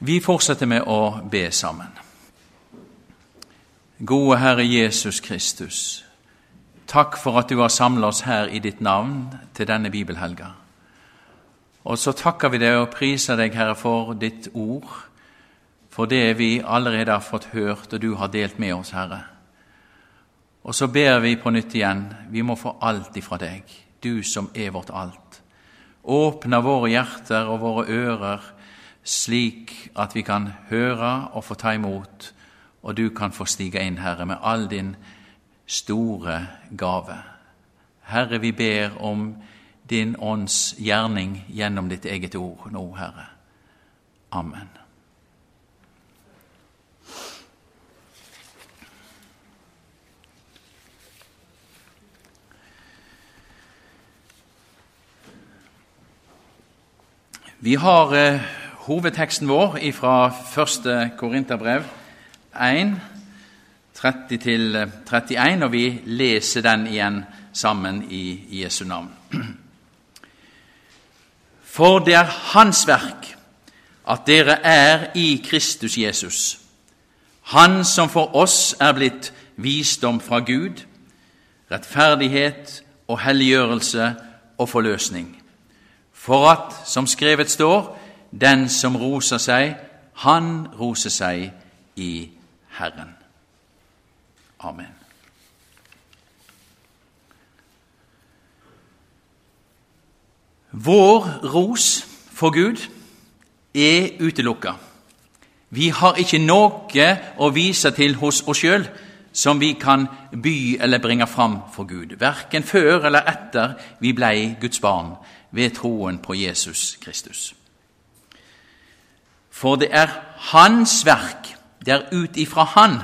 Vi fortsetter med å be sammen. Gode Herre Jesus Kristus, takk for at du har samla oss her i ditt navn til denne bibelhelga. Og så takker vi deg og priser deg, Herre, for ditt ord, for det vi allerede har fått hørt og du har delt med oss, Herre. Og så ber vi på nytt igjen, vi må få alt ifra deg, du som er vårt alt. Åpne våre hjerter og våre ører slik at vi kan høre og få ta imot, og du kan få stige inn, Herre, med all din store gave. Herre, vi ber om din ånds gjerning gjennom ditt eget ord nå, Herre. Amen. Vi har eh, hovedteksten vår fra 1. Korinterbrev 1, 30-31, og vi leser den igjen sammen i Jesu navn. For det er Hans verk at dere er i Kristus Jesus, Han som for oss er blitt visdom fra Gud, rettferdighet og helliggjørelse og forløsning, for at, som skrevet står, den som roser seg, han roser seg i Herren. Amen. Vår ros for Gud er utelukka. Vi har ikke noe å vise til hos oss sjøl som vi kan by eller bringe fram for Gud, verken før eller etter vi blei Guds barn ved troen på Jesus Kristus. For det er Hans verk, det er ut ifra Han,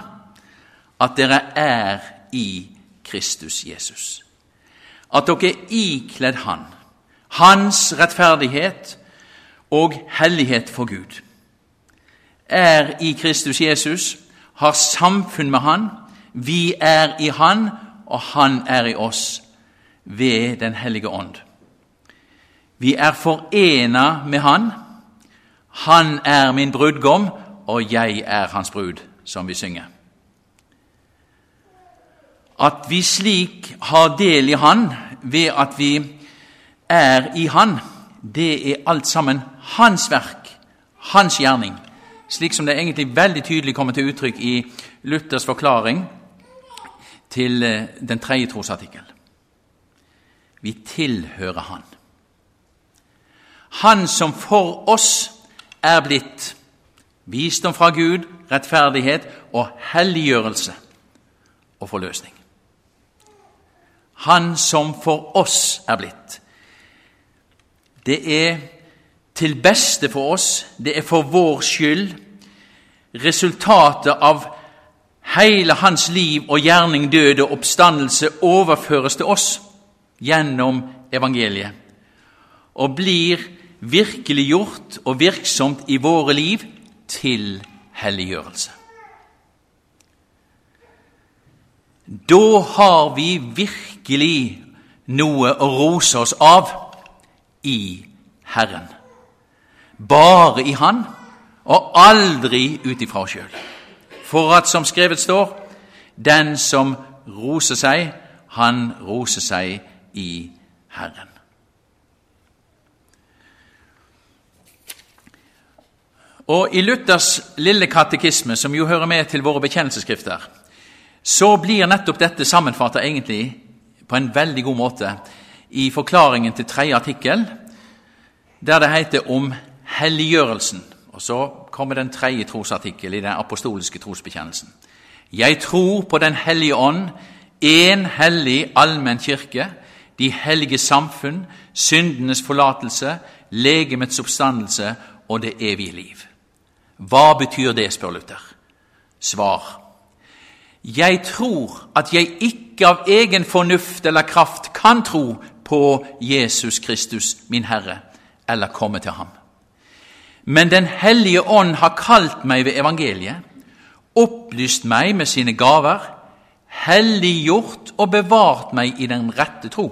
at dere er i Kristus Jesus. At dere er ikledd Han, Hans rettferdighet og hellighet for Gud. Er i Kristus Jesus, har samfunn med Han, vi er i Han, og Han er i oss ved Den hellige ånd. Vi er forena med Han han er min brudgom, og jeg er hans brud, som vi synger. At vi slik har del i Han ved at vi er i Han, det er alt sammen Hans verk, Hans gjerning, slik som det egentlig veldig tydelig kommer til uttrykk i Luthers forklaring til eh, den tredje trosartikkel. Vi tilhører Han. Han som for oss er blitt visdom fra Gud, rettferdighet og helliggjørelse og forløsning. Han som for oss er blitt. Det er til beste for oss, det er for vår skyld. Resultatet av hele hans liv og gjerning, død og oppstandelse overføres til oss gjennom evangeliet og blir virkeliggjort og virksomt i våre liv til helliggjørelse. Da har vi virkelig noe å rose oss av i Herren. Bare i Han, og aldri ut ifra oss sjøl. For at, som skrevet står, den som roser seg, han roser seg i Herren. Og I Luthers lille katekisme, som jo hører med til våre bekjennelsesskrifter, så blir nettopp dette sammenfattet egentlig på en veldig god måte i forklaringen til tredje artikkel, der det heter om helliggjørelsen. Og Så kommer den tredje trosartikkel i den apostoliske trosbekjennelsen. Jeg tror på Den hellige ånd, én hellig allmenn kirke, de hellige samfunn, syndenes forlatelse, legemets oppstandelse og det evige liv. Hva betyr det, spør Luther. Svar. Jeg tror at jeg ikke av egen fornuft eller kraft kan tro på Jesus Kristus, min Herre, eller komme til ham. Men Den hellige ånd har kalt meg ved evangeliet, opplyst meg med sine gaver, helliggjort og bevart meg i den rette tro.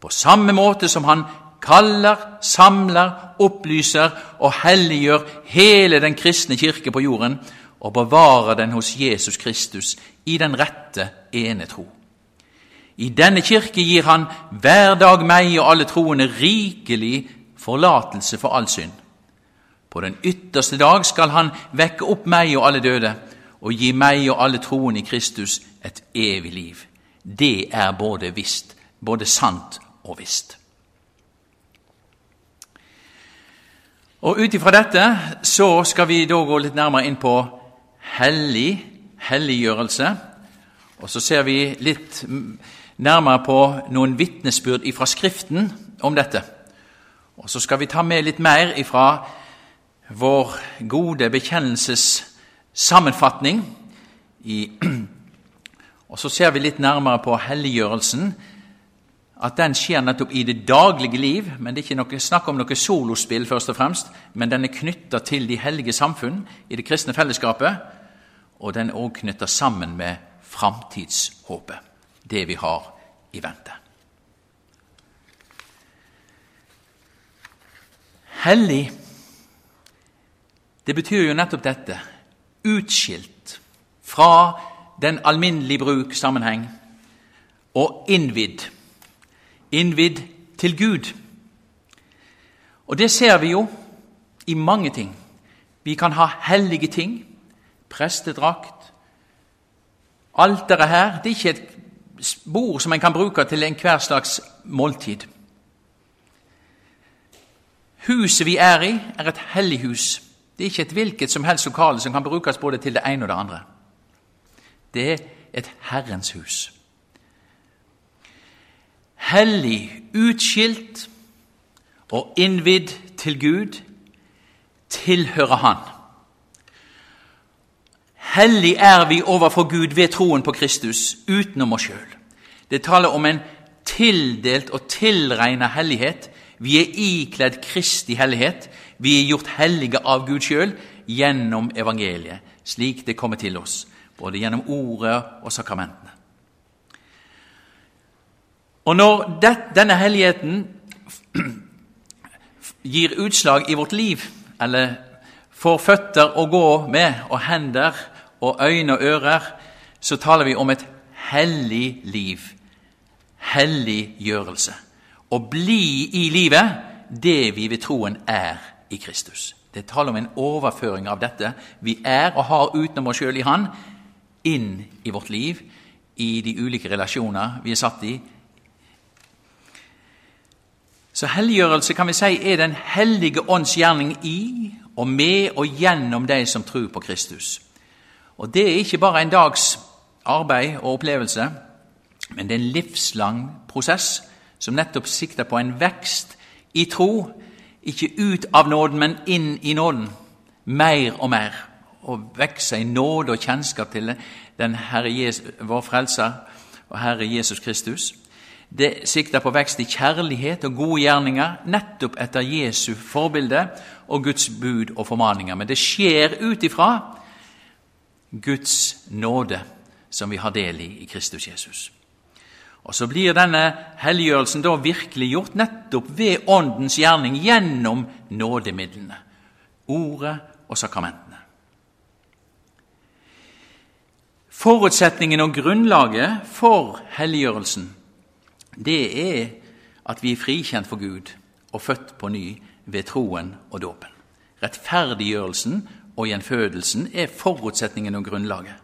På samme måte som Han kaller, samler opplyser og helliggjør hele den kristne kirke på jorden og bevarer den hos Jesus Kristus i den rette ene tro. I denne kirke gir han hver dag meg og alle troende rikelig forlatelse for all synd. På den ytterste dag skal han vekke opp meg og alle døde og gi meg og alle troende i Kristus et evig liv. Det er både visst, både sant og visst. Og Ut ifra dette så skal vi da gå litt nærmere inn på hellig, helliggjørelse. Og så ser vi litt nærmere på noen vitnesbyrd ifra Skriften om dette. Og så skal vi ta med litt mer ifra vår gode bekjennelses sammenfatning. I, og så ser vi litt nærmere på helliggjørelsen. At den skjer nettopp i det daglige liv. Men det er ikke noe, snakk om noe solospill, først og fremst, men den er knytta til de hellige samfunn i det kristne fellesskapet. Og den er òg knytta sammen med framtidshåpet det vi har i vente. Hellig, det betyr jo nettopp dette. Utskilt fra den alminnelige bruk sammenheng og innvidd. Innvidd til Gud. Og det ser vi jo i mange ting. Vi kan ha hellige ting. Prestedrakt. Alteret her det er ikke et bord som en kan bruke til enhver slags måltid. Huset vi er i, er et hellig hus. Det er ikke et hvilket som helst lokale som kan brukes både til det ene og det andre. Det er et Herrens hus. Hellig, utskilt og innvidd til Gud tilhører Han. Hellig er vi overfor Gud ved troen på Kristus, utenom oss sjøl. Det taler om en tildelt og tilregna hellighet. Vi er ikledd Kristi hellighet. Vi er gjort hellige av Gud sjøl gjennom evangeliet, slik det kommer til oss, både gjennom ordet og sakramentene. Og når det, denne helligheten gir utslag i vårt liv, eller får føtter å gå med og hender og øyne og ører, så taler vi om et hellig liv. Helliggjørelse. Å bli i livet det vi ved troen er i Kristus. Det taler om en overføring av dette vi er og har utenom oss sjøl i Han, inn i vårt liv, i de ulike relasjoner vi er satt i. Så helliggjørelse kan vi si er Den hellige ånds gjerning i og med og gjennom de som tror på Kristus. Og Det er ikke bare en dags arbeid og opplevelse, men det er en livslang prosess som nettopp sikter på en vekst i tro. Ikke ut av nåden, men inn i nåden. Mer og mer. Å vokse i nåde og kjennskap til den Herre Jesus, vår Frelser og Herre Jesus Kristus. Det sikter på vekst i kjærlighet og gode gjerninger, nettopp etter Jesu forbilde og Guds bud og formaninger. Men det skjer ut ifra Guds nåde som vi har del i i Kristus Jesus. Og Så blir denne helliggjørelsen da virkeliggjort nettopp ved Åndens gjerning gjennom nådemidlene, ordet og sakramentene. Forutsetningen og grunnlaget for helliggjørelsen det er at vi er frikjent for Gud og født på ny ved troen og dåpen. Rettferdiggjørelsen og gjenfødelsen er forutsetningen og grunnlaget.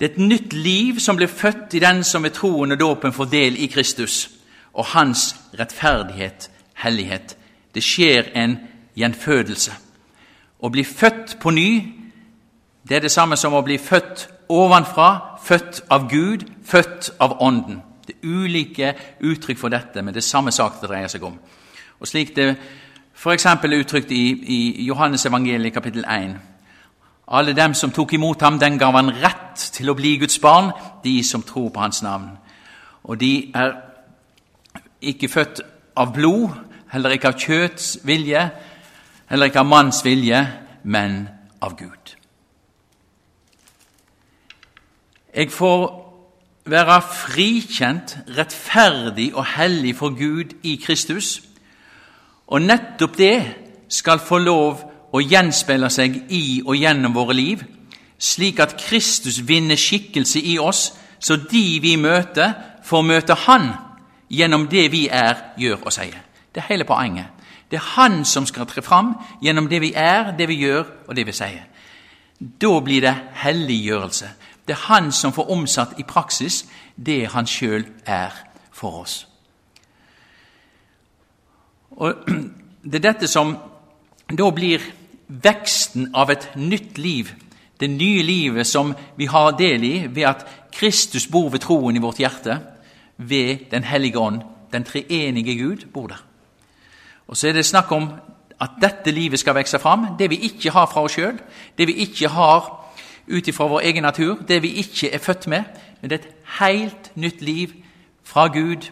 Det er et nytt liv som blir født i den som ved troen og dåpen får del i Kristus og hans rettferdighet, hellighet. Det skjer en gjenfødelse. Å bli født på ny, det er det samme som å bli født ovenfra, født av Gud, født av Ånden. Det er ulike uttrykk for dette, men det er samme sak det dreier seg om. Og slik det f.eks. uttrykt i, i Johannes evangeliet kapittel 1. Alle dem som tok imot ham, den gav han rett til å bli Guds barn, de som tror på hans navn. Og de er ikke født av blod, heller ikke av kjøts vilje, heller ikke av manns vilje, men av Gud. Jeg får være frikjent, rettferdig og hellig for Gud i Kristus Og nettopp det skal få lov å gjenspeile seg i og gjennom våre liv, slik at Kristus vinner skikkelse i oss, så de vi møter, får møte Han gjennom det vi er, gjør og sier. Det er hele poenget. Det er Han som skal tre fram gjennom det vi er, det vi gjør og det vi sier. Da blir det helliggjørelse. Det er Han som får omsatt i praksis det Han sjøl er for oss. Og Det er dette som da blir veksten av et nytt liv, det nye livet som vi har del i ved at Kristus bor ved troen i vårt hjerte, ved Den hellige ånd, den treenige Gud, bor der. Og så er det snakk om at dette livet skal vokse fram, det vi ikke har fra oss sjøl, det vi ikke har ut ifra vår egen natur, det vi ikke er født med, men det er et helt nytt liv fra Gud.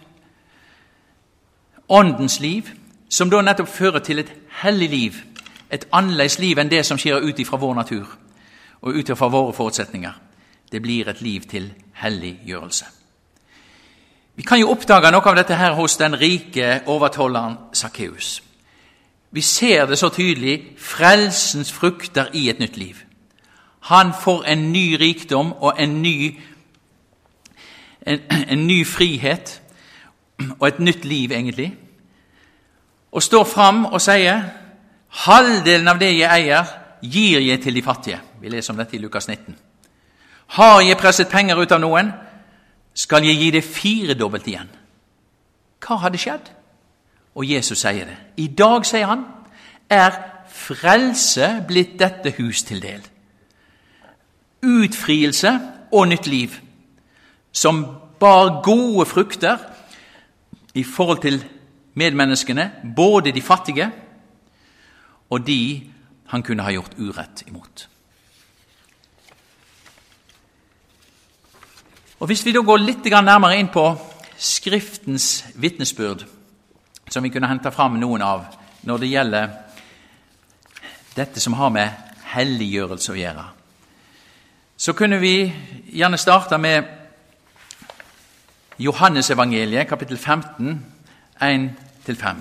Åndens liv, som da nettopp fører til et hellig liv, et annerledes liv enn det som skjer ut ifra vår natur og ut ifra våre forutsetninger. Det blir et liv til helliggjørelse. Vi kan jo oppdage noe av dette her hos den rike overtolleren Sakkeus. Vi ser det så tydelig frelsens frukter i et nytt liv. Han får en ny rikdom og en ny, en, en ny frihet og et nytt liv, egentlig og står fram og sier halvdelen av det jeg eier, gir jeg til de fattige. Vi leser om dette i Lukas 19. Har jeg presset penger ut av noen, skal jeg gi det firedobbelt igjen. Hva hadde skjedd? Og Jesus sier det. I dag, sier han, er frelse blitt dette hus til del. Utfrielse og nytt liv, som bar gode frukter i forhold til medmenneskene, både de fattige og de han kunne ha gjort urett imot. Og Hvis vi da går litt nærmere inn på Skriftens vitnesbyrd, som vi kunne hente fram noen av når det gjelder dette som har med helliggjørelse å gjøre, så kunne vi gjerne starte med Johannesevangeliet, kapittel 15, 1 5,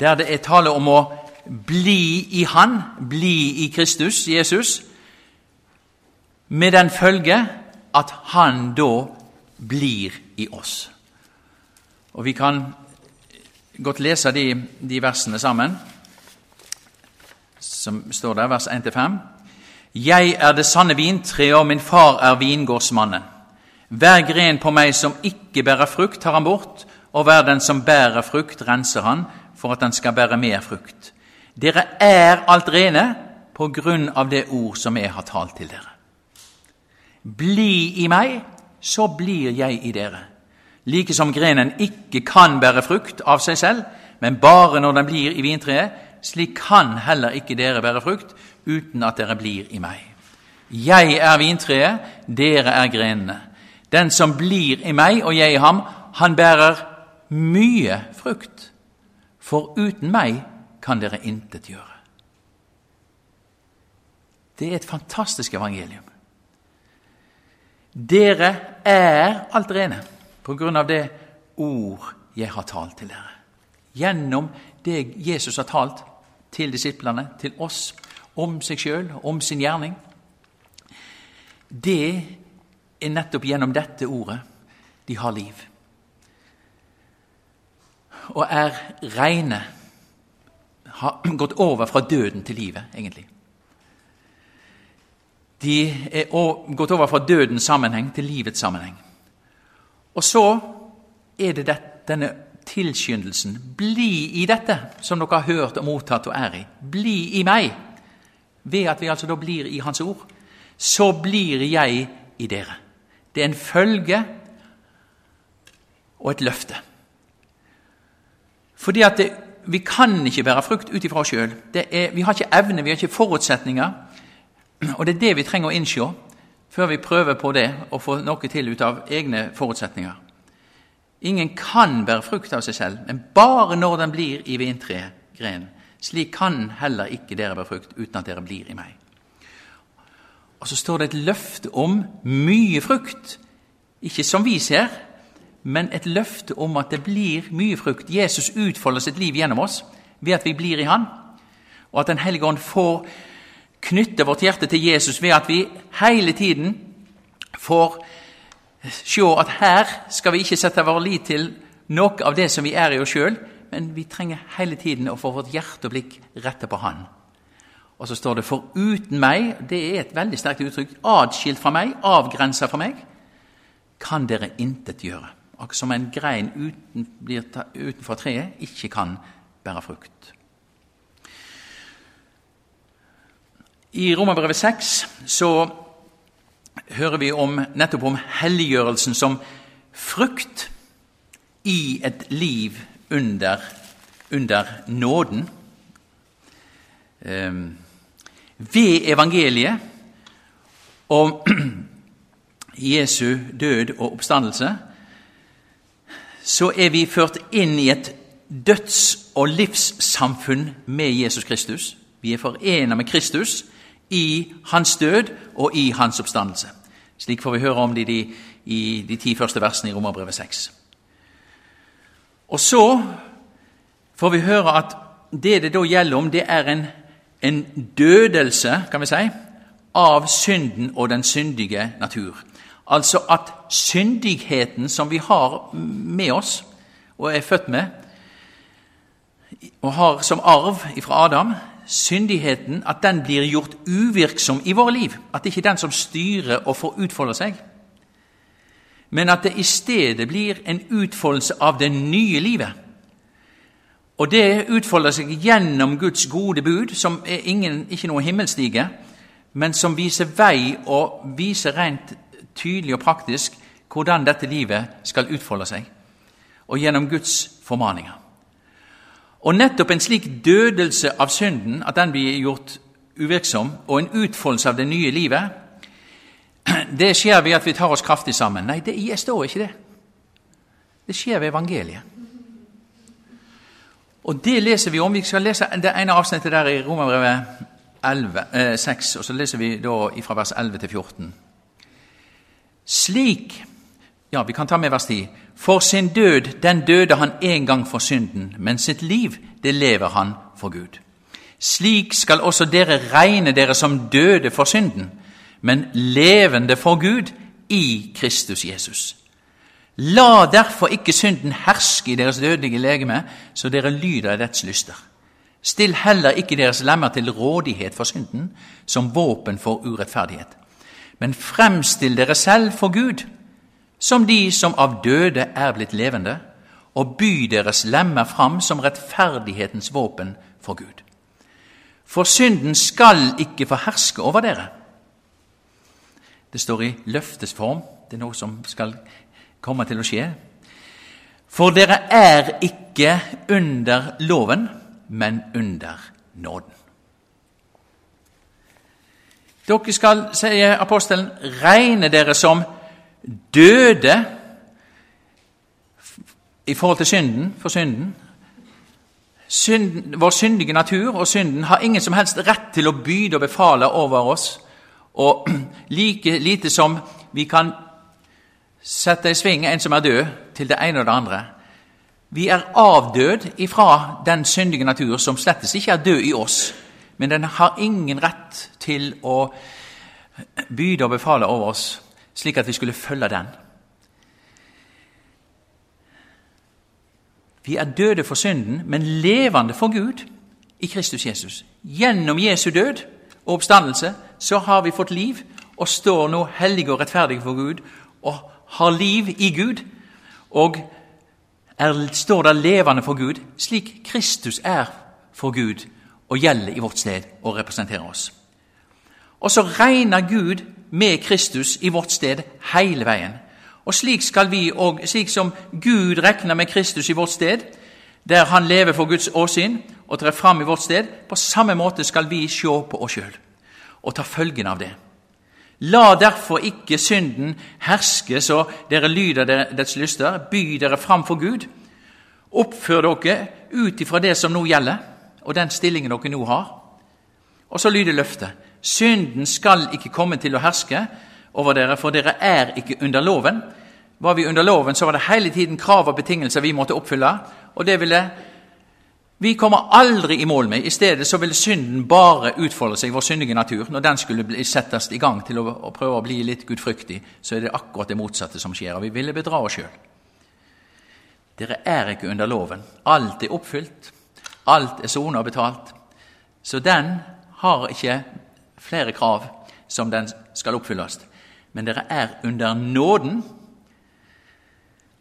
der det er tale om å bli i Han, bli i Kristus, Jesus, med den følge at Han da blir i oss. Og Vi kan godt lese de, de versene sammen, som står der, vers 1-5. Jeg er det sanne vintre, og min far er vingårdsmannen. Hver gren på meg som ikke bærer frukt, tar han bort, og hver den som bærer frukt, renser han for at den skal bære mer frukt. Dere er alt rene på grunn av det ord som jeg har talt til dere. Bli i meg, så blir jeg i dere. Like som grenen ikke kan bære frukt av seg selv, men bare når den blir i vintreet, slik kan heller ikke dere bære frukt uten at dere blir i meg. Jeg er vintreet, dere er grenene. Den som blir i meg og jeg i ham, han bærer mye frukt, for uten meg kan dere intet gjøre. Det er et fantastisk evangelium. Dere er alt rene på grunn av det ord jeg har talt til dere. Gjennom det Jesus har talt til disiplene, til oss, om seg sjøl, om sin gjerning. Det er nettopp gjennom dette ordet de har liv og er reine. Har gått over fra døden til livet, egentlig. De er gått over fra dødens sammenheng til livets sammenheng. Og så er det denne tilskyndelsen. Bli i dette som dere har hørt og mottatt og er i. Bli i meg. Ved at vi altså da blir i Hans ord, så blir jeg i dere. Det er en følge og et løfte. Fordi at det, vi kan ikke bære frukt ut ifra oss sjøl. Vi har ikke evne, vi har ikke forutsetninger. Og det er det vi trenger å innse før vi prøver på det og får noe til ut av egne forutsetninger. Ingen kan bære frukt av seg selv, men bare når den blir i vintregrenen. Slik kan heller ikke dere bære frukt uten at dere blir i meg. Og så står det et løfte om mye frukt. Ikke som vi ser, men et løfte om at det blir mye frukt. Jesus utfolder sitt liv gjennom oss, ved at vi blir i Han, og at Den hellige ånd får knytte vårt hjerte til Jesus ved at vi hele tiden får se at her skal vi ikke sette vår lit til noe av det som vi er i oss sjøl, men vi trenger hele tiden å få vårt hjerte og blikk rettet på Han. Og så står det 'for uten meg', det er et veldig sterkt uttrykk, adskilt fra meg, avgrensa fra meg, kan dere intet gjøre. Akkurat som en grein uten, blir ta, utenfor treet ikke kan bære frukt. I Romerbrevet 6 så hører vi om, nettopp om helliggjørelsen som frukt i et liv under, under nåden. Um, ved evangeliet om Jesu død og oppstandelse, så er vi ført inn i et døds- og livssamfunn med Jesus Kristus. Vi er forenet med Kristus i hans død og i hans oppstandelse. Slik får vi høre om det i, i de ti første versene i Romerbrevet 6. Og så får vi høre at det det da gjelder om, det er en, en dødelse, kan vi si, av synden og den syndige natur. Altså at syndigheten som vi har med oss og er født med, og har som arv fra Adam, syndigheten, at den blir gjort uvirksom i våre liv. At det ikke er den som styrer og får utfolde seg. Men at det i stedet blir en utfoldelse av det nye livet. Og det utfolder seg gjennom Guds gode bud, som er ingen, ikke noe himmelstige, men som viser vei og viser rent tydelig og praktisk hvordan dette livet skal utfolde seg. Og gjennom Guds formaninger. Og nettopp en slik dødelse av synden, at den blir gjort uvirksom, og en utfoldelse av det nye livet, det skjer ved at vi tar oss kraftig sammen. Nei, det, jeg står ikke det. Det skjer ved evangeliet. Og det leser vi om. Vi skal lese det ene avsnittet der i Romerbrevet eh, 6, og så leser vi da fra vers 11 til 14. Slik Ja, vi kan ta med vers 10. For sin død, den døde han en gang for synden, men sitt liv, det lever han for Gud. Slik skal også dere regne dere som døde for synden, men levende for Gud i Kristus Jesus. La derfor ikke synden herske i deres dødelige legeme, så dere lyder i dets lyster. Still heller ikke deres lemmer til rådighet for synden, som våpen for urettferdighet. Men fremstill dere selv for Gud som de som av døde er blitt levende, og by deres lemmer fram som rettferdighetens våpen for Gud. For synden skal ikke få herske over dere. Det står i løftesform. Det er noe som skal komme til å skje. For dere er ikke under loven, men under nåden. Dere skal, sier apostelen, regne dere som døde i forhold til synden, for synden. synden. Vår syndige natur og synden har ingen som helst rett til å byde og befale over oss. Og like lite som vi kan sette i sving en som er død, til det ene og det andre. Vi er avdød ifra den syndige natur som slettes ikke er død i oss. Men den har ingen rett til å byde og befale over oss slik at vi skulle følge den. Vi er døde for synden, men levende for Gud i Kristus Jesus. Gjennom Jesu død og oppstandelse så har vi fått liv og står nå hellige og rettferdige for Gud og har liv i Gud og er, står der levende for Gud, slik Kristus er for Gud og gjelder i vårt sted og representerer oss. Og så regner Gud med Kristus i vårt sted hele veien. Og slik skal vi òg, slik som Gud regner med Kristus i vårt sted, der han lever for Guds åsyn og trer fram i vårt sted, på samme måte skal vi se på oss sjøl og ta følgen av det. La derfor ikke synden herske så dere lyder dets lyster, by dere fram for Gud. Oppfør dere ut ifra det som nå gjelder, og den stillingen dere nå har. Og så lyder løftet. Synden skal ikke komme til å herske over dere, for dere er ikke under loven. Var vi under loven, så var det hele tiden krav og betingelser vi måtte oppfylle. Og det ville vi kommer aldri i mål med. I stedet så vil synden bare utfolde seg, vår syndige natur. Når den skulle settes i gang til å, å, prøve å bli litt gudfryktig, så er det akkurat det motsatte som skjer. Og vi ville bedra oss sjøl. Dere er ikke under loven. Alt er oppfylt. Alt er sona betalt. Så den har ikke flere krav som den skal oppfylles. Men dere er under nåden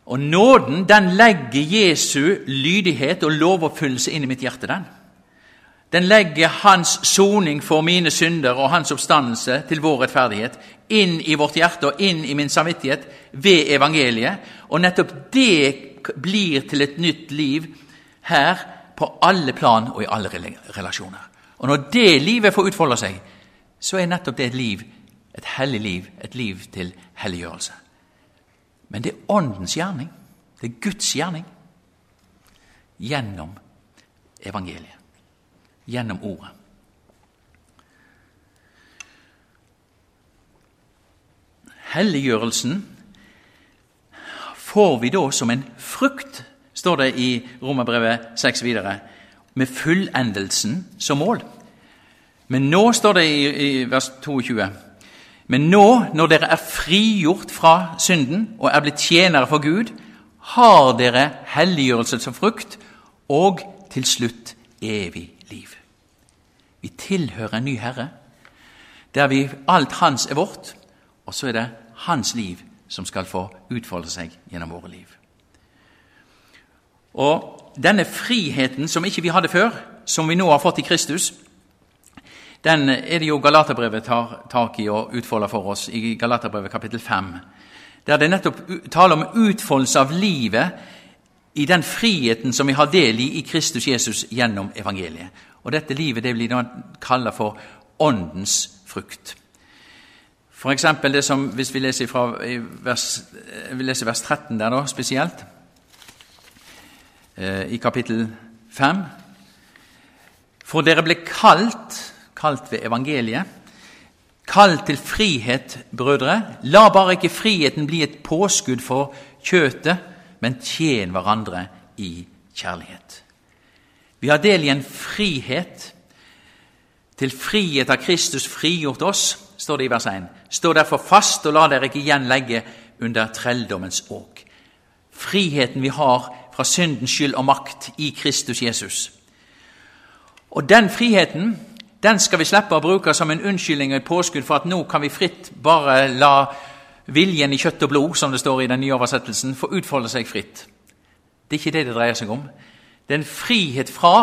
og nåden den legger Jesu lydighet og lovoppfyllelse inn i mitt hjerte. Den Den legger hans soning for mine synder og hans oppstandelse til vår rettferdighet inn i vårt hjerte og inn i min samvittighet ved evangeliet. Og nettopp det blir til et nytt liv her på alle plan og i alle relasjoner. Og når det livet får utfolde seg, så er nettopp det et liv, et hellig liv, et liv til helliggjørelse. Men det er Åndens gjerning. Det er Guds gjerning. Gjennom evangeliet. Gjennom Ordet. Helliggjørelsen får vi da som en frukt, står det i Romerbrevet 6 videre, med fullendelsen som mål. Men nå står det i, i vers 22 men nå, når dere er frigjort fra synden og er blitt tjenere for Gud, har dere helliggjørelse som frukt og til slutt evig liv. Vi tilhører en ny Herre, der vi, alt Hans er vårt, og så er det Hans liv som skal få utfolde seg gjennom våre liv. Og denne friheten som ikke vi hadde før, som vi nå har fått i Kristus, den er det jo Galaterbrevet tar tak i og utfolder for oss i Galaterbrevet kapittel 5. Der det nettopp taler om utfoldelse av livet i den friheten som vi har del i i Kristus Jesus gjennom evangeliet. Og Dette livet det blir kalt for åndens frukt. For eksempel det som, Hvis vi leser, fra, vers, vi leser vers 13 der da, spesielt, eh, i kapittel 5 For dere ble kalt kalt ved evangeliet. Kall til frihet, brødre. La bare ikke friheten bli et påskudd for kjøtet, men tjen hverandre i kjærlighet. Vi har del i en frihet. Til frihet har Kristus frigjort oss, står det i vers 1. Stå derfor fast og la dere ikke igjen legge under trelldommens åk. Friheten vi har fra syndens skyld og makt i Kristus Jesus. Og den friheten den skal vi slippe å bruke som en unnskyldning og et påskudd for at nå kan vi fritt bare la viljen i kjøtt og blod, som det står i den nye oversettelsen, få utfolde seg fritt. Det er ikke det det dreier seg om. Det er en frihet fra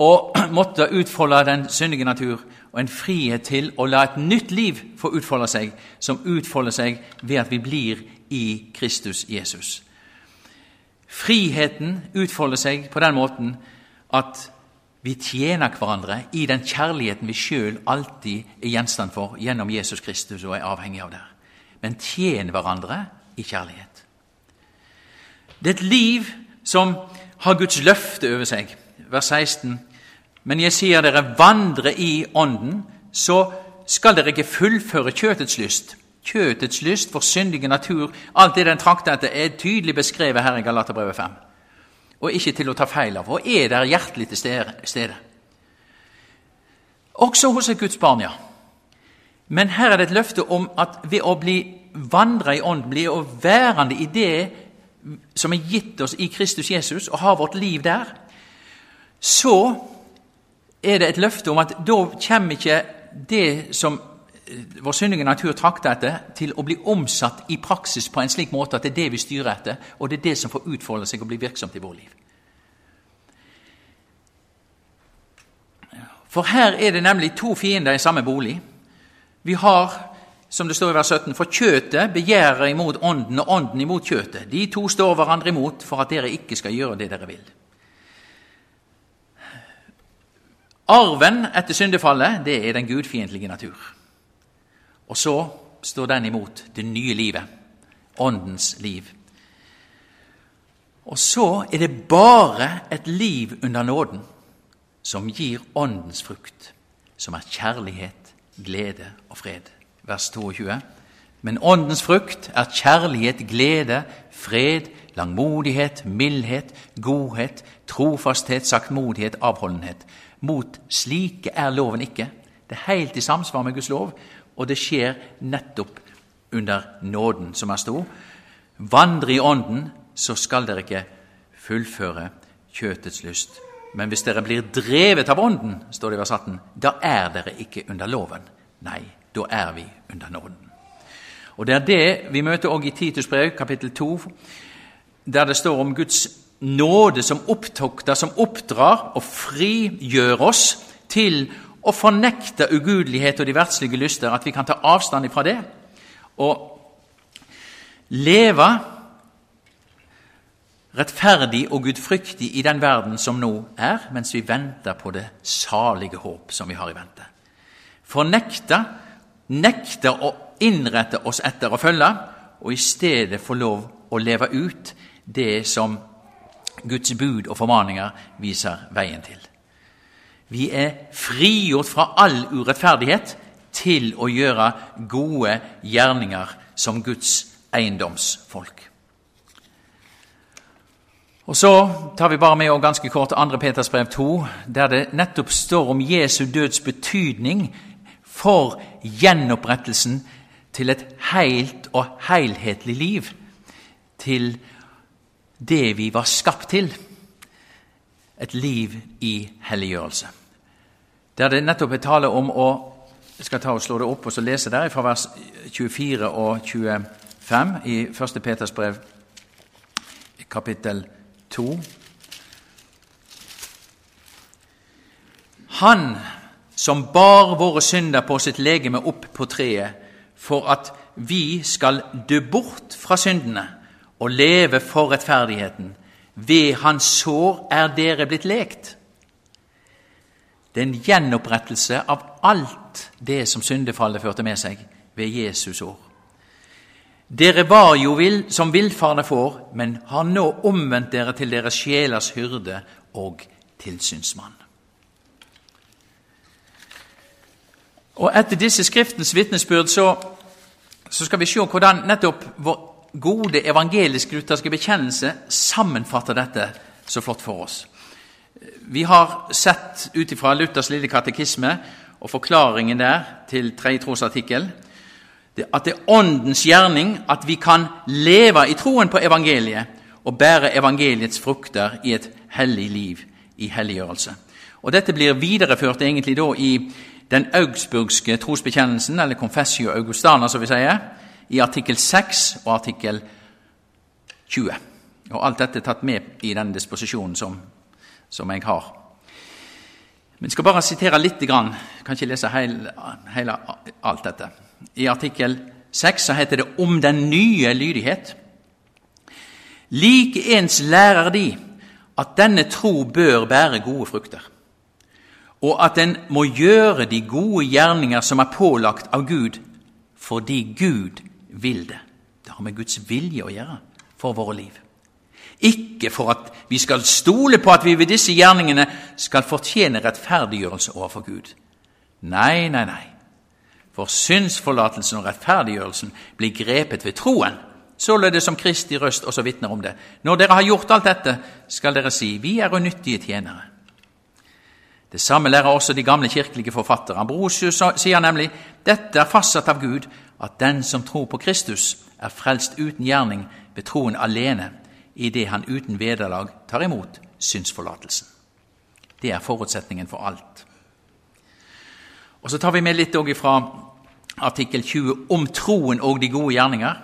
å måtte utfolde den syndige natur, og en frihet til å la et nytt liv få utfolde seg, som utfolder seg ved at vi blir i Kristus Jesus. Friheten utfolder seg på den måten at vi tjener hverandre i den kjærligheten vi sjøl alltid er gjenstand for gjennom Jesus Kristus og er avhengig av det. Men tjen hverandre i kjærlighet. Det er et liv som har Guds løfte over seg. Vers 16. Men jeg sier dere vandre i Ånden, så skal dere ikke fullføre kjøtets lyst. Kjøtets lyst, for syndige natur, alt det den trakter etter, er tydelig beskrevet her i Galaterbrevet 5 og ikke til å ta feil av, og er der hjertelig til stede. Også hos et Guds barn, ja. Men her er det et løfte om at ved å bli vandra i ånd, bli å værende i det som er gitt oss i Kristus Jesus, og ha vårt liv der, så er det et løfte om at da kommer ikke det som vår syndige natur trakter etter, til å bli omsatt i praksis på en slik måte at det er det vi styrer etter, og det er det som får utfolde seg og bli virksomt i vår liv. For her er det nemlig to fiender i samme bolig. Vi har, som det står i vers 17, for kjøtet begjærer imot ånden, og ånden imot kjøtet. De to står hverandre imot for at dere ikke skal gjøre det dere vil. Arven etter syndefallet, det er den gudfiendtlige natur. Og så står den imot det nye livet, åndens liv. Og så er det bare et liv under nåden som gir åndens frukt, som er kjærlighet, glede og fred. Vers 22. Men åndens frukt er kjærlighet, glede, fred, langmodighet, mildhet, godhet, trofasthet, saktmodighet, avholdenhet. Mot slike er loven ikke. Det er helt i samsvar med Guds lov, og det skjer nettopp under nåden, som er stor. Vandre i Ånden, så skal dere ikke fullføre kjøtets lyst. Men hvis dere blir drevet av Ånden, står det i vers 18, da er dere ikke under loven. Nei, da er vi under nåden. Og Det er det vi møter også i Titus brev, kapittel 2, der det står om Guds nåde som opptokter, som oppdrar og frigjør oss til å fornekte ugudelighet og de verdslige lyster, at vi kan ta avstand ifra det og leve rettferdig og gudfryktig i den verden som nå er, mens vi venter på det salige håp som vi har i vente. Fornekte, nekte å innrette oss etter å følge, og i stedet få lov å leve ut det som Guds bud og formaninger viser veien til. Vi er frigjort fra all urettferdighet til å gjøre gode gjerninger som Guds eiendomsfolk. Og Så tar vi bare med og ganske kort 2. Peters brev 2, der det nettopp står om Jesu døds betydning for gjenopprettelsen til et helt og helhetlig liv, til det vi var skapt til, et liv i helliggjørelse. Der det nettopp er tale om å Jeg skal ta og slå det opp og så lese der fra vers 24 og 25 i 1. Peters brev, kapittel 2. Han som bar våre synder på sitt legeme opp på treet, for at vi skal dø bort fra syndene og leve for rettferdigheten. Ved hans sår er dere blitt lekt. Det er en gjenopprettelse av alt det som syndefallet førte med seg ved Jesus år. Dere var jo vill, som villfarne får, men har nå omvendt dere til deres sjelers hyrde og tilsynsmann. Og Etter disse Skriftens vitnesbyrd så, så, skal vi se hvordan nettopp vår gode evangelisk-lutherske bekjennelse sammenfatter dette så flott for oss. Vi har sett ut ifra Luthers lille katekisme og forklaringen der til tredje trosartikkel at det er Åndens gjerning at vi kan leve i troen på evangeliet og bære evangeliets frukter i et hellig liv i helliggjørelse. Og Dette blir videreført egentlig da i den augsburgske trosbekjennelsen, eller Confessio Augustana, som vi sier, i artikkel 6 og artikkel 20. Og Alt dette er tatt med i den disposisjonen som som jeg har. Men jeg skal bare sitere litt, jeg kan ikke lese hele, hele alt dette. I artikkel 6 så heter det 'Om den nye lydighet'. Likeens lærer de at denne tro bør bære gode frukter, og at en må gjøre de gode gjerninger som er pålagt av Gud, fordi Gud vil det. Det har med Guds vilje å gjøre for våre liv. Ikke for at vi skal stole på at vi ved disse gjerningene skal fortjene rettferdiggjørelse overfor Gud. Nei, nei, nei. For synsforlatelsen og rettferdiggjørelsen blir grepet ved troen, således som Kristi røst også vitner om det. Når dere har gjort alt dette, skal dere si, vi er unyttige tjenere. Det samme lærer også de gamle kirkelige forfattere. Ambrosius sier nemlig dette er fastsatt av Gud, at den som tror på Kristus, er frelst uten gjerning ved troen alene, idet han uten vederlag tar imot synsforlatelsen. Det er forutsetningen for alt. Og Så tar vi med litt fra artikkel 20 om troen og de gode gjerninger.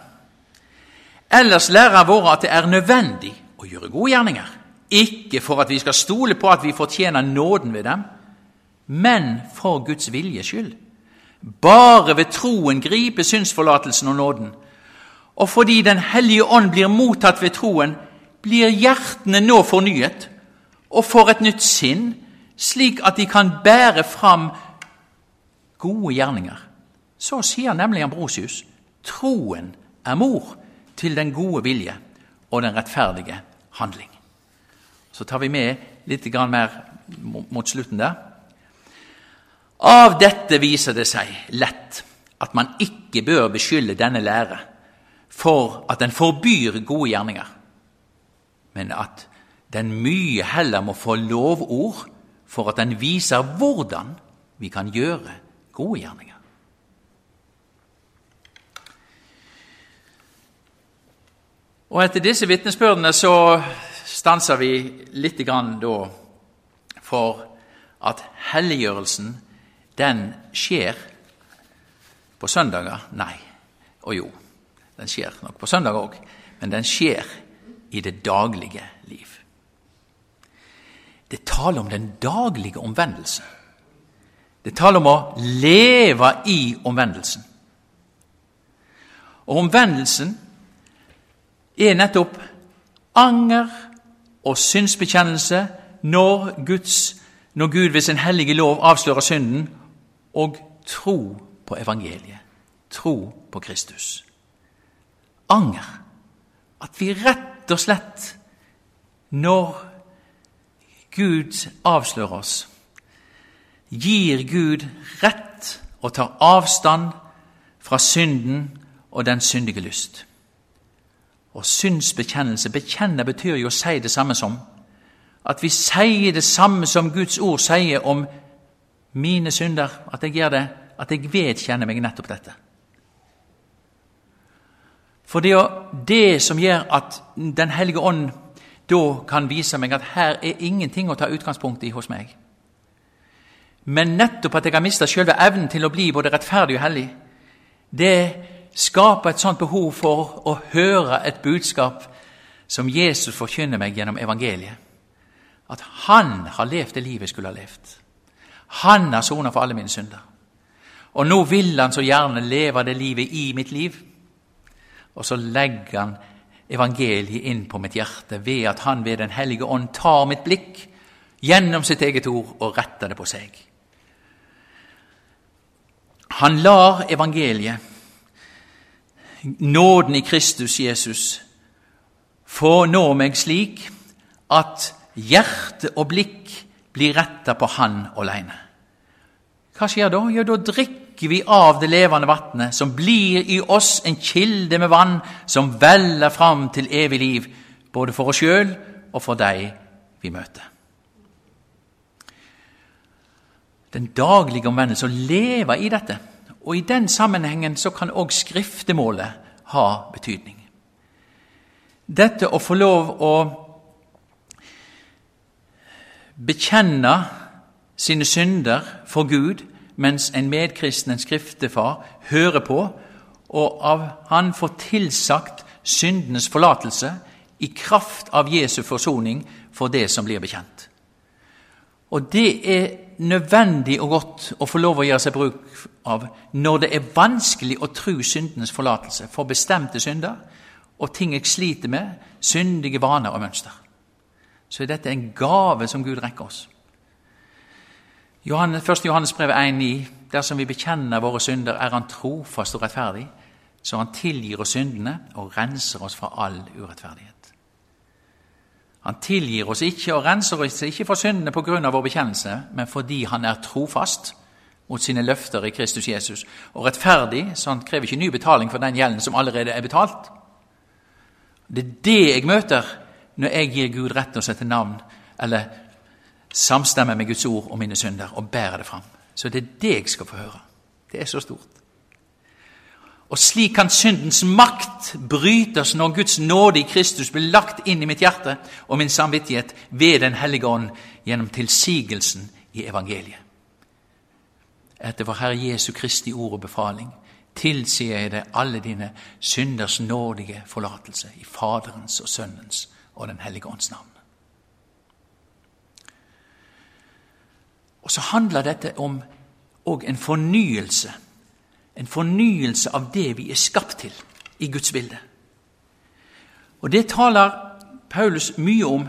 Ellers lærer våre at det er nødvendig å gjøre gode gjerninger. Ikke for at vi skal stole på at vi fortjener nåden ved dem, men for Guds viljes skyld. Bare ved troen griper synsforlatelsen og nåden, og fordi Den hellige ånd blir mottatt ved troen, blir hjertene nå fornyet og får et nytt sinn, slik at de kan bære fram gode gjerninger. Så sier nemlig Ambrosius troen er mor til den gode vilje og den rettferdige handling. Så tar vi med litt mer mot slutten der. Av dette viser det seg lett at man ikke bør beskylde denne lære for at den forbyr gode gjerninger, men at den mye heller må få lovord for at den viser hvordan vi kan gjøre gode gjerninger. Og Etter disse vitnesbyrdene så stanser vi litt grann da for at helliggjørelsen, den skjer på søndager? Nei. Og jo, den skjer nok på søndag òg, men den skjer i det daglige liv. Det taler om den daglige omvendelse. Det taler om å leve i omvendelsen. Og omvendelsen er nettopp anger og synsbekjennelse når, Guds, når Gud ved sin hellige lov avslører synden, og tro på evangeliet. Tro på Kristus. Anger. At vi rett og slett, når Gud avslører oss, gir Gud rett og tar avstand fra synden og den syndige lyst. Og synsbekjennelse Bekjenne betyr jo å si det samme som. At vi sier det samme som Guds ord sier om mine synder. At jeg gjør det, at jeg vedkjenner meg nettopp dette. For det er det som gjør at Den hellige ånd da kan vise meg at her er ingenting å ta utgangspunkt i hos meg. Men nettopp at jeg har mista selve evnen til å bli både rettferdig og hellig, det skaper et sånt behov for å høre et budskap som Jesus forkynner meg gjennom evangeliet. At han har levd det livet jeg skulle ha levd. Han har sona for alle mine synder. Og nå vil han så gjerne leve det livet i mitt liv. Og så legger han evangeliet inn på mitt hjerte ved at han ved Den hellige ånd tar mitt blikk gjennom sitt eget ord og retter det på seg. Han lar evangeliet nåden i Kristus Jesus få nå meg slik at hjerte og blikk blir retta på Han aleine. Hva skjer da? Jo, da drikker vi av det levende vannet, som blir i oss en kilde med vann som veller fram til evig liv, både for oss sjøl og for de vi møter. Den daglige omvendelse, å leve i dette, og I den sammenhengen så kan òg skriftemålet ha betydning. Dette å få lov å bekjenne sine synder for Gud mens en medkristen, en skriftefar, hører på, og av han får tilsagt syndenes forlatelse i kraft av Jesu forsoning for det som blir bekjent. Og det er nødvendig og godt å få lov å gjøre seg bruk av når det er vanskelig å tro syndenes forlatelse for bestemte synder og ting jeg sliter med, syndige vaner og mønster. Så er dette en gave som Gud rekker oss. 1. Johannes brev 1,9.: Dersom vi bekjenner våre synder, er Han trofast og rettferdig, så Han tilgir oss syndene og renser oss fra all urettferdighet. Han tilgir oss ikke og renser oss ikke for syndene pga. vår bekjennelse, men fordi han er trofast mot sine løfter i Kristus Jesus, og rettferdig, så han krever ikke ny betaling for den gjelden som allerede er betalt. Det er det jeg møter når jeg gir Gud rett til å sette navn eller samstemmer med Guds ord og mine synder og bærer det fram. Så det er det jeg skal få høre. Det er så stort. Og slik kan syndens makt brytes når Guds nåde i Kristus blir lagt inn i mitt hjerte og min samvittighet ved Den hellige ånd gjennom tilsigelsen i evangeliet. Etter vår Herre Jesu Kristi ord og befaling tilsier jeg deg alle dine synders nådige forlatelse i Faderens og Sønnens og Den hellige ånds navn. Og så handler dette om òg en fornyelse en fornyelse av det vi er skapt til i Guds bilde. Og Det taler Paulus mye om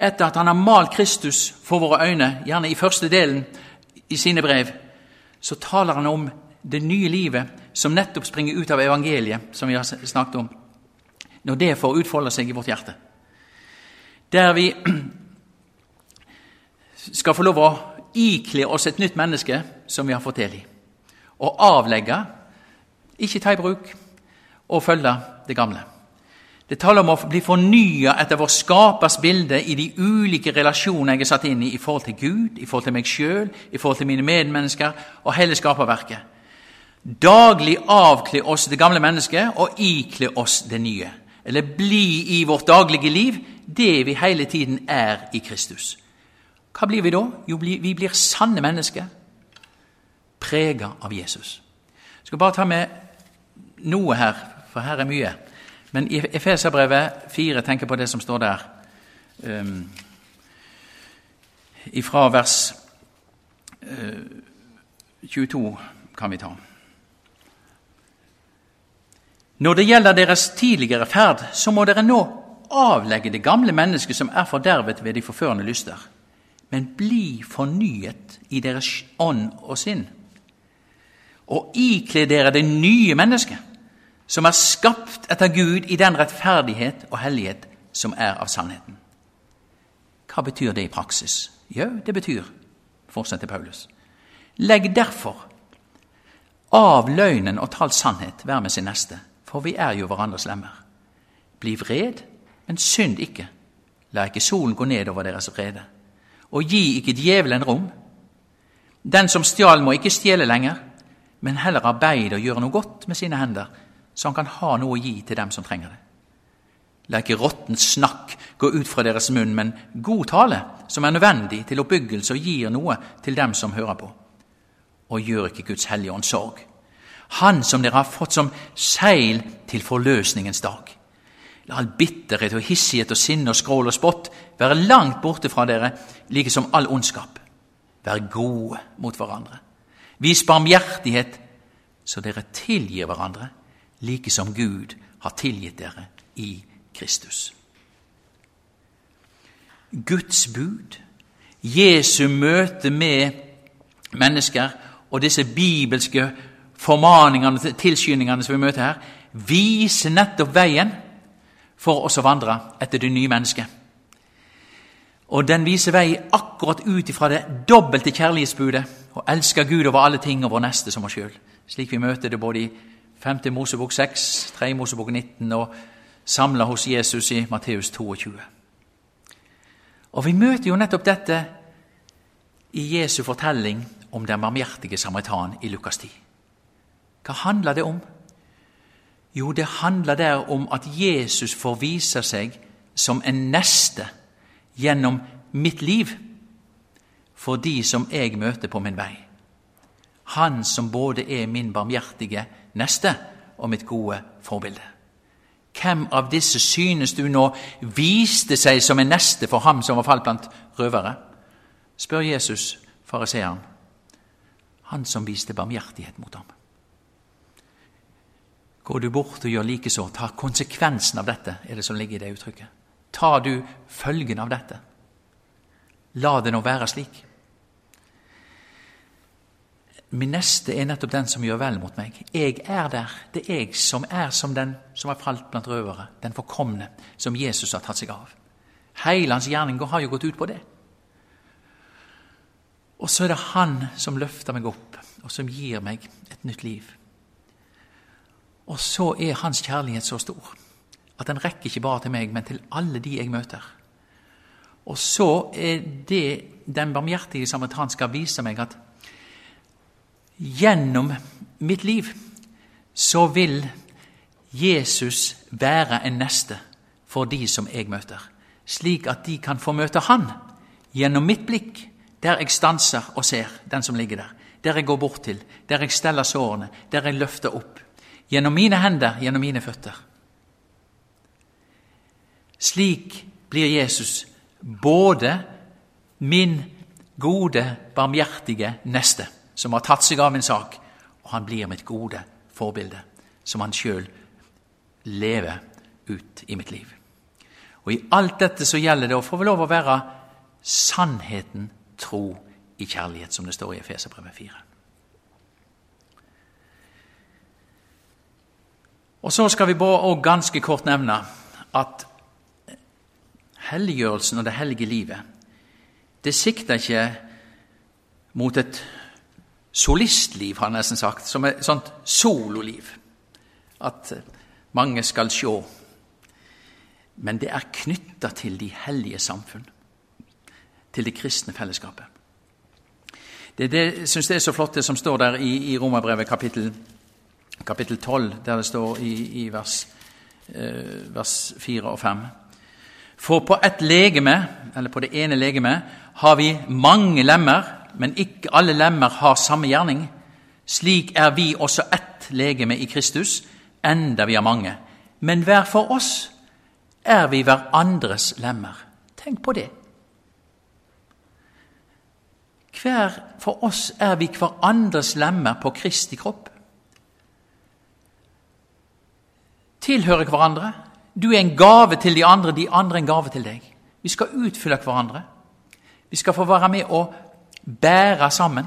etter at han har malt Kristus for våre øyne, gjerne i første delen i sine brev. Så taler han om det nye livet som nettopp springer ut av evangeliet, som vi har snakket om, når det får utfolde seg i vårt hjerte. Der vi skal få lov å ikle oss et nytt menneske som vi har fått del i og avlegge Ikke ta i bruk og følge det gamle. Det taler om å bli fornya etter vår skapers bilde i de ulike relasjoner jeg er satt inn i i forhold til Gud, i forhold til meg sjøl, i forhold til mine medmennesker og hele skaperverket. Daglig avkle oss det gamle mennesket og ikle oss det nye. Eller bli i vårt daglige liv det vi hele tiden er i Kristus. Hva blir vi da? Jo, vi blir sanne mennesker, prega av Jesus. Jeg skal bare ta med noe her, for her er mye. Men i Efeserbrevet 4 tenker på det som står der. Um, ifra vers uh, 22 kan vi ta. Når det gjelder deres tidligere ferd, så må dere nå avlegge det gamle mennesket som er fordervet ved de forførende lyster, men bli fornyet i deres ånd og sinn, og ikle dere det nye mennesket, som er skapt etter Gud i den rettferdighet og hellighet som er av sannheten. Hva betyr det i praksis? Jo, det betyr, fortsetter Paulus, legg derfor av løgnen og tal sannhet hver med sin neste, for vi er jo hverandres lemmer. Bli vred, men synd ikke. La ikke solen gå ned over deres vrede. Og gi ikke djevelen rom. Den som stjal, må ikke stjele lenger, men heller arbeide og gjøre noe godt med sine hender, så han kan ha noe å gi til dem som trenger det. La ikke råttent snakk gå ut fra deres munn, men god tale, som er nødvendig til oppbyggelse og gir noe til dem som hører på. Og gjør ikke Guds hellige ånd sorg. Han som dere har fått som seil til forløsningens dag. La all bitterhet og hissighet og sinne og skrål og spott være langt borte fra dere, like som all ondskap. Vær gode mot hverandre. Vis barmhjertighet, så dere tilgir hverandre, like som Gud har tilgitt dere i Kristus. Guds bud, Jesu møte med mennesker og disse bibelske formaningene, tilskyndingene som vi møter her, viser nettopp veien for oss å vandre etter det nye mennesket. Og den viser vei akkurat ut ifra det dobbelte kjærlighetsbudet å elske Gud over alle ting og vår neste som oss sjøl, slik vi møter det både i 5. Mosebok 6, 3. Mosebok 19 og samla hos Jesus i Matteus 22. Og vi møter jo nettopp dette i Jesu fortelling om den barmhjertige samaritan i Lukas 10. Hva handler det om? Jo, det handler der om at Jesus får vise seg som en neste gjennom mitt liv for de som jeg møter på min vei. Han som både er min barmhjertige neste og mitt gode forbilde. Hvem av disse synes du nå viste seg som en neste for ham som var falt blant røvere? spør Jesus fariseeren. Han som viste barmhjertighet mot ham. Går du bort og gjør likeså, ta konsekvensen av dette, er det som ligger i det uttrykket. Tar du følgen av dette? La det nå være slik. Min neste er nettopp den som gjør vel mot meg. Jeg er der. Det er jeg som er som den som har falt blant røvere, den forkomne, som Jesus har tatt seg av. Hele hans gjerning har jo gått ut på det. Og så er det Han som løfter meg opp, og som gir meg et nytt liv. Og så er hans kjærlighet så stor at den rekker ikke bare til meg, men til alle de jeg møter. Og så er det den barmhjertige samaritan skal vise meg at gjennom mitt liv så vil Jesus være en neste for de som jeg møter, slik at de kan få møte Han gjennom mitt blikk, der jeg stanser og ser den som ligger der, der jeg går bort til, der jeg steller sårene, der jeg løfter opp gjennom mine hender, gjennom mine føtter. Slik blir Jesus både min gode, barmhjertige neste, som har tatt seg av min sak, og han blir mitt gode forbilde, som han sjøl lever ut i mitt liv. Og I alt dette så gjelder det å få lov å være sannheten tro i kjærlighet, som det står i Efeserbrevet 4. Og Så skal vi bare ganske kort nevne at helliggjørelsen og det hellige livet det sikter ikke mot et solistliv, har jeg nesten sagt, som et sånt sololiv. at mange skal sjå. Men det er knytta til de hellige samfunn, til det kristne fellesskapet. Det, det syns jeg er så flott, det som står der i, i Romerbrevet kapittel, kapittel 12, der det står i, i vers, eh, vers 4 og 5. For på ett legeme, eller på det ene legemet, har vi mange lemmer, men ikke alle lemmer har samme gjerning. Slik er vi også ett legeme i Kristus, enda vi er mange. Men hver for oss er vi hverandres lemmer. Tenk på det. Hver for oss er vi hverandres lemmer på Kristi kropp. Tilhører hverandre. Du er en gave til de andre, de andre er en gave til deg. Vi skal utfylle hverandre. Vi skal få være med og bære sammen.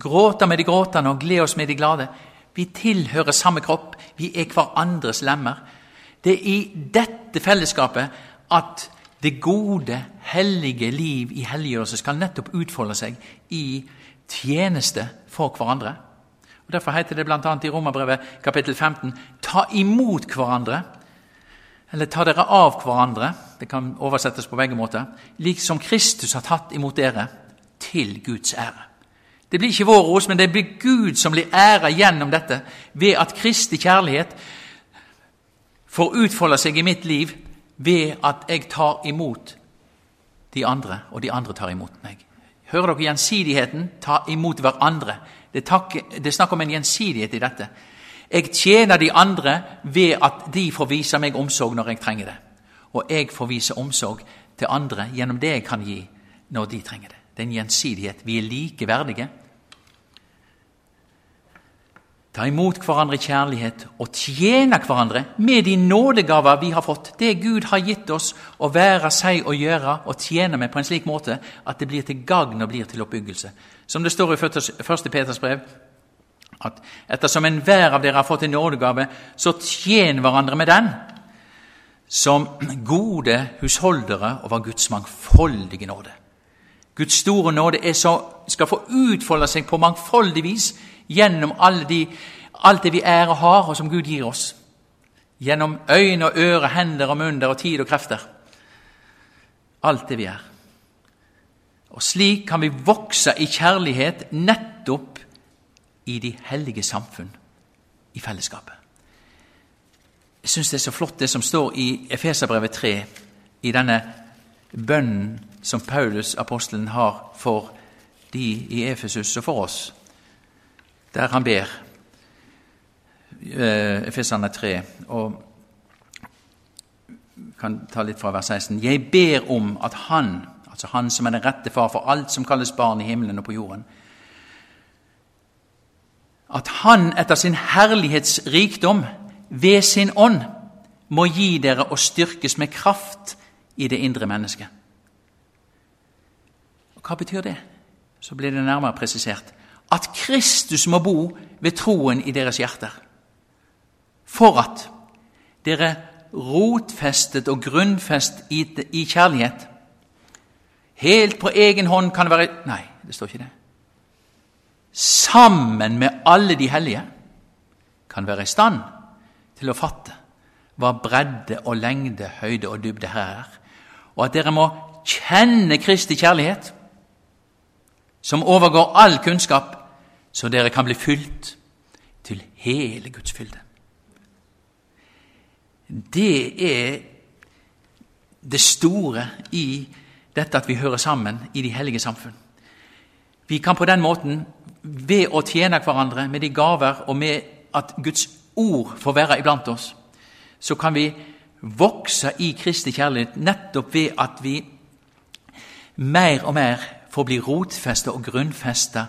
Gråte med de gråtende og glede oss med de glade. Vi tilhører samme kropp. Vi er hverandres lemmer. Det er i dette fellesskapet at det gode, hellige liv i helliggjørelse skal nettopp utfolde seg i tjeneste for hverandre. Og Derfor heter det bl.a. i Romerbrevet kapittel 15.: Ta imot hverandre, eller ta dere av hverandre. Det kan oversettes på begge måter. Liksom Kristus har tatt imot dere, til Guds ære. Det blir ikke vår ros, men det blir Gud som blir æra gjennom dette, ved at Kristi kjærlighet får utfolde seg i mitt liv ved at jeg tar imot de andre, og de andre tar imot meg. Hører dere gjensidigheten? Ta imot hverandre. Det, er snakk om en gjensidighet i dette. Jeg tjener de andre ved at de får vise meg omsorg når jeg trenger det. Og jeg får vise omsorg til andre gjennom det jeg kan gi når de trenger det. Det er en gjensidighet. Vi er likeverdige. Ta imot hverandre kjærlighet og tjene hverandre med de nådegaver vi har fått. Det Gud har gitt oss å være seg og gjøre og tjene med på en slik måte at det blir til gagn og blir til oppbyggelse. Som det står i 1. Peters brev, at ettersom enhver av dere har fått en nådegave, så tjen hverandre med den som gode husholdere over Guds mangfoldige nåde. Guds store nåde så, skal få utfolde seg på mangfoldig vis gjennom de, alt det vi er og har, og som Gud gir oss. Gjennom øyne og ører, hender og munner og tid og krefter. Alt det vi er. Og slik kan vi vokse i kjærlighet nettopp i de hellige samfunn, i fellesskapet. Jeg syns det er så flott det som står i Efeserbrevet 3, i denne bønnen som Paulus, apostelen, har for de i Efesus og for oss der han ber. Efeserne 3. og kan ta litt fra vers 16. Jeg ber om at Han, altså Han som er den rette far for alt som kalles barn i himmelen og på jorden, at Han etter sin herlighetsrikdom ved sin ånd må gi dere å styrkes med kraft i det indre mennesket. Og Hva betyr det? Så blir det nærmere presisert at Kristus må bo ved troen i deres hjerter. For at dere rotfestet og grunnfest i, kjærlighet Helt på egen hånd kan være Nei, det står ikke det. Sammen med alle de hellige kan være i stand til å fatte hva bredde og lengde, høyde og dybde her er, og at dere må kjenne Kristi kjærlighet, som overgår all kunnskap, så dere kan bli fylt til hele Guds fylde. Det er det store i dette at vi hører sammen i de hellige samfunn. Vi kan på den måten, ved å tjene hverandre med de gaver og med at Guds ord får være iblant oss, så kan vi vokse i Kristi kjærlighet nettopp ved at vi mer og mer får bli rotfesta og grunnfesta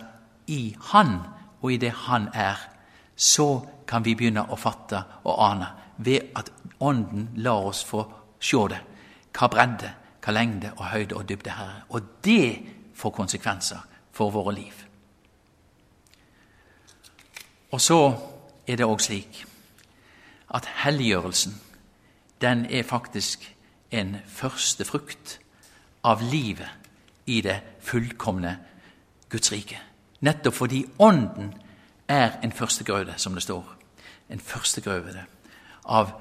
i Han og i det Han er, så kan vi begynne å fatte og ane ved at Ånden lar oss få se det. Hva bredde, hva lengde og høyde og dybde her er. Og det får konsekvenser for våre liv. Og så er det òg slik at helliggjørelsen, den er faktisk en første frukt av livet i det fullkomne Guds rike. Nettopp fordi Ånden er en førstegrøde, som det står. En førstegrøde. av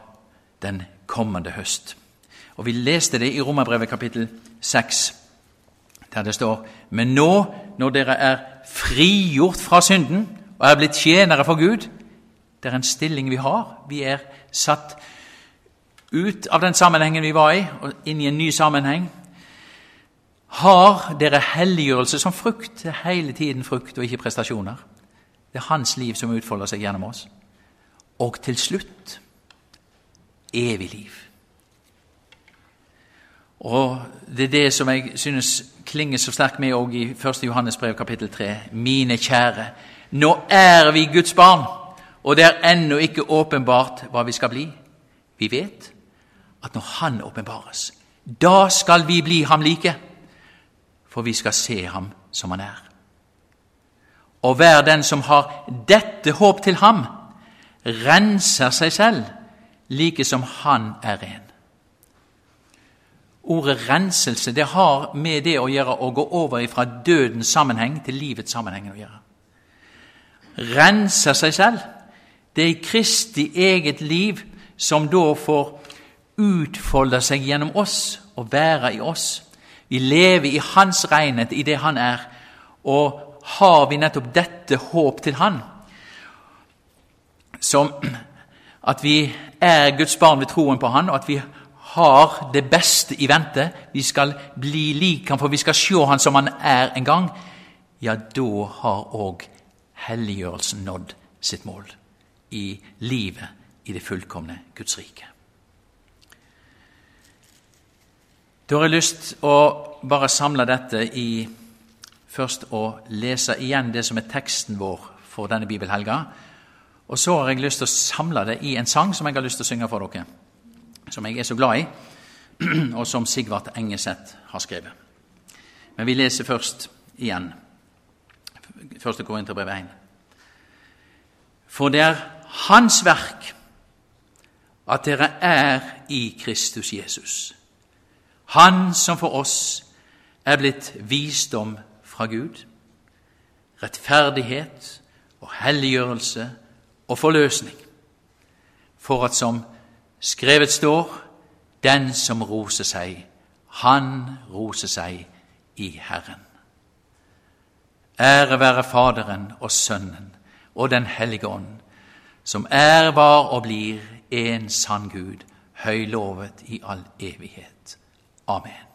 den kommende høst. Og Vi leste det i Romerbrevet kapittel 6, der det står Men nå, når dere er frigjort fra synden og er blitt tjenere for Gud Det er en stilling vi har. Vi er satt ut av den sammenhengen vi var i, og inn i en ny sammenheng. Har dere helliggjørelse som frukt? Det er hele tiden frukt og ikke prestasjoner. Det er hans liv som utfolder seg gjennom oss. Og til slutt evig liv. Og Det er det som jeg synes klinger så sterkt med òg i 1. Johannes brev kapittel 3. Mine kjære, nå er vi Guds barn, og det er ennå ikke åpenbart hva vi skal bli. Vi vet at når Han åpenbares, da skal vi bli ham like, for vi skal se ham som han er. Og hver den som har dette håp til ham, renser seg selv, like som han er ren. Ordet renselse det har med det å gjøre å gå over fra dødens sammenheng til livets sammenheng å gjøre. Renser seg selv. Det er Kristi eget liv som da får utfolde seg gjennom oss og være i oss. Vi lever i Hans renhet, i det Han er. Og har vi nettopp dette håp til Han, som at vi er Guds barn ved troen på Han, og at vi har det beste i vente. Vi skal bli lik ham, for vi skal se han som han er en gang. Ja, da har òg helliggjørelsen nådd sitt mål i livet i det fullkomne Guds rike. Da har jeg lyst å bare samle dette i først å lese igjen det som er teksten vår for denne bibelhelga. Og så har jeg lyst til å samle det i en sang som jeg har lyst til å synge for dere som jeg er så glad i, og som Sigvart Engeseth har skrevet. Men vi leser først igjen 1. Korinterbrev 1. For det er Hans verk at dere er i Kristus Jesus. Han som for oss er blitt visdom fra Gud, rettferdighet og helliggjørelse og forløsning, for at som Skrevet står den som roser seg, han roser seg i Herren. Ære være Faderen og Sønnen og Den hellige ånd, som er, var og blir en sann Gud, høylovet i all evighet. Amen.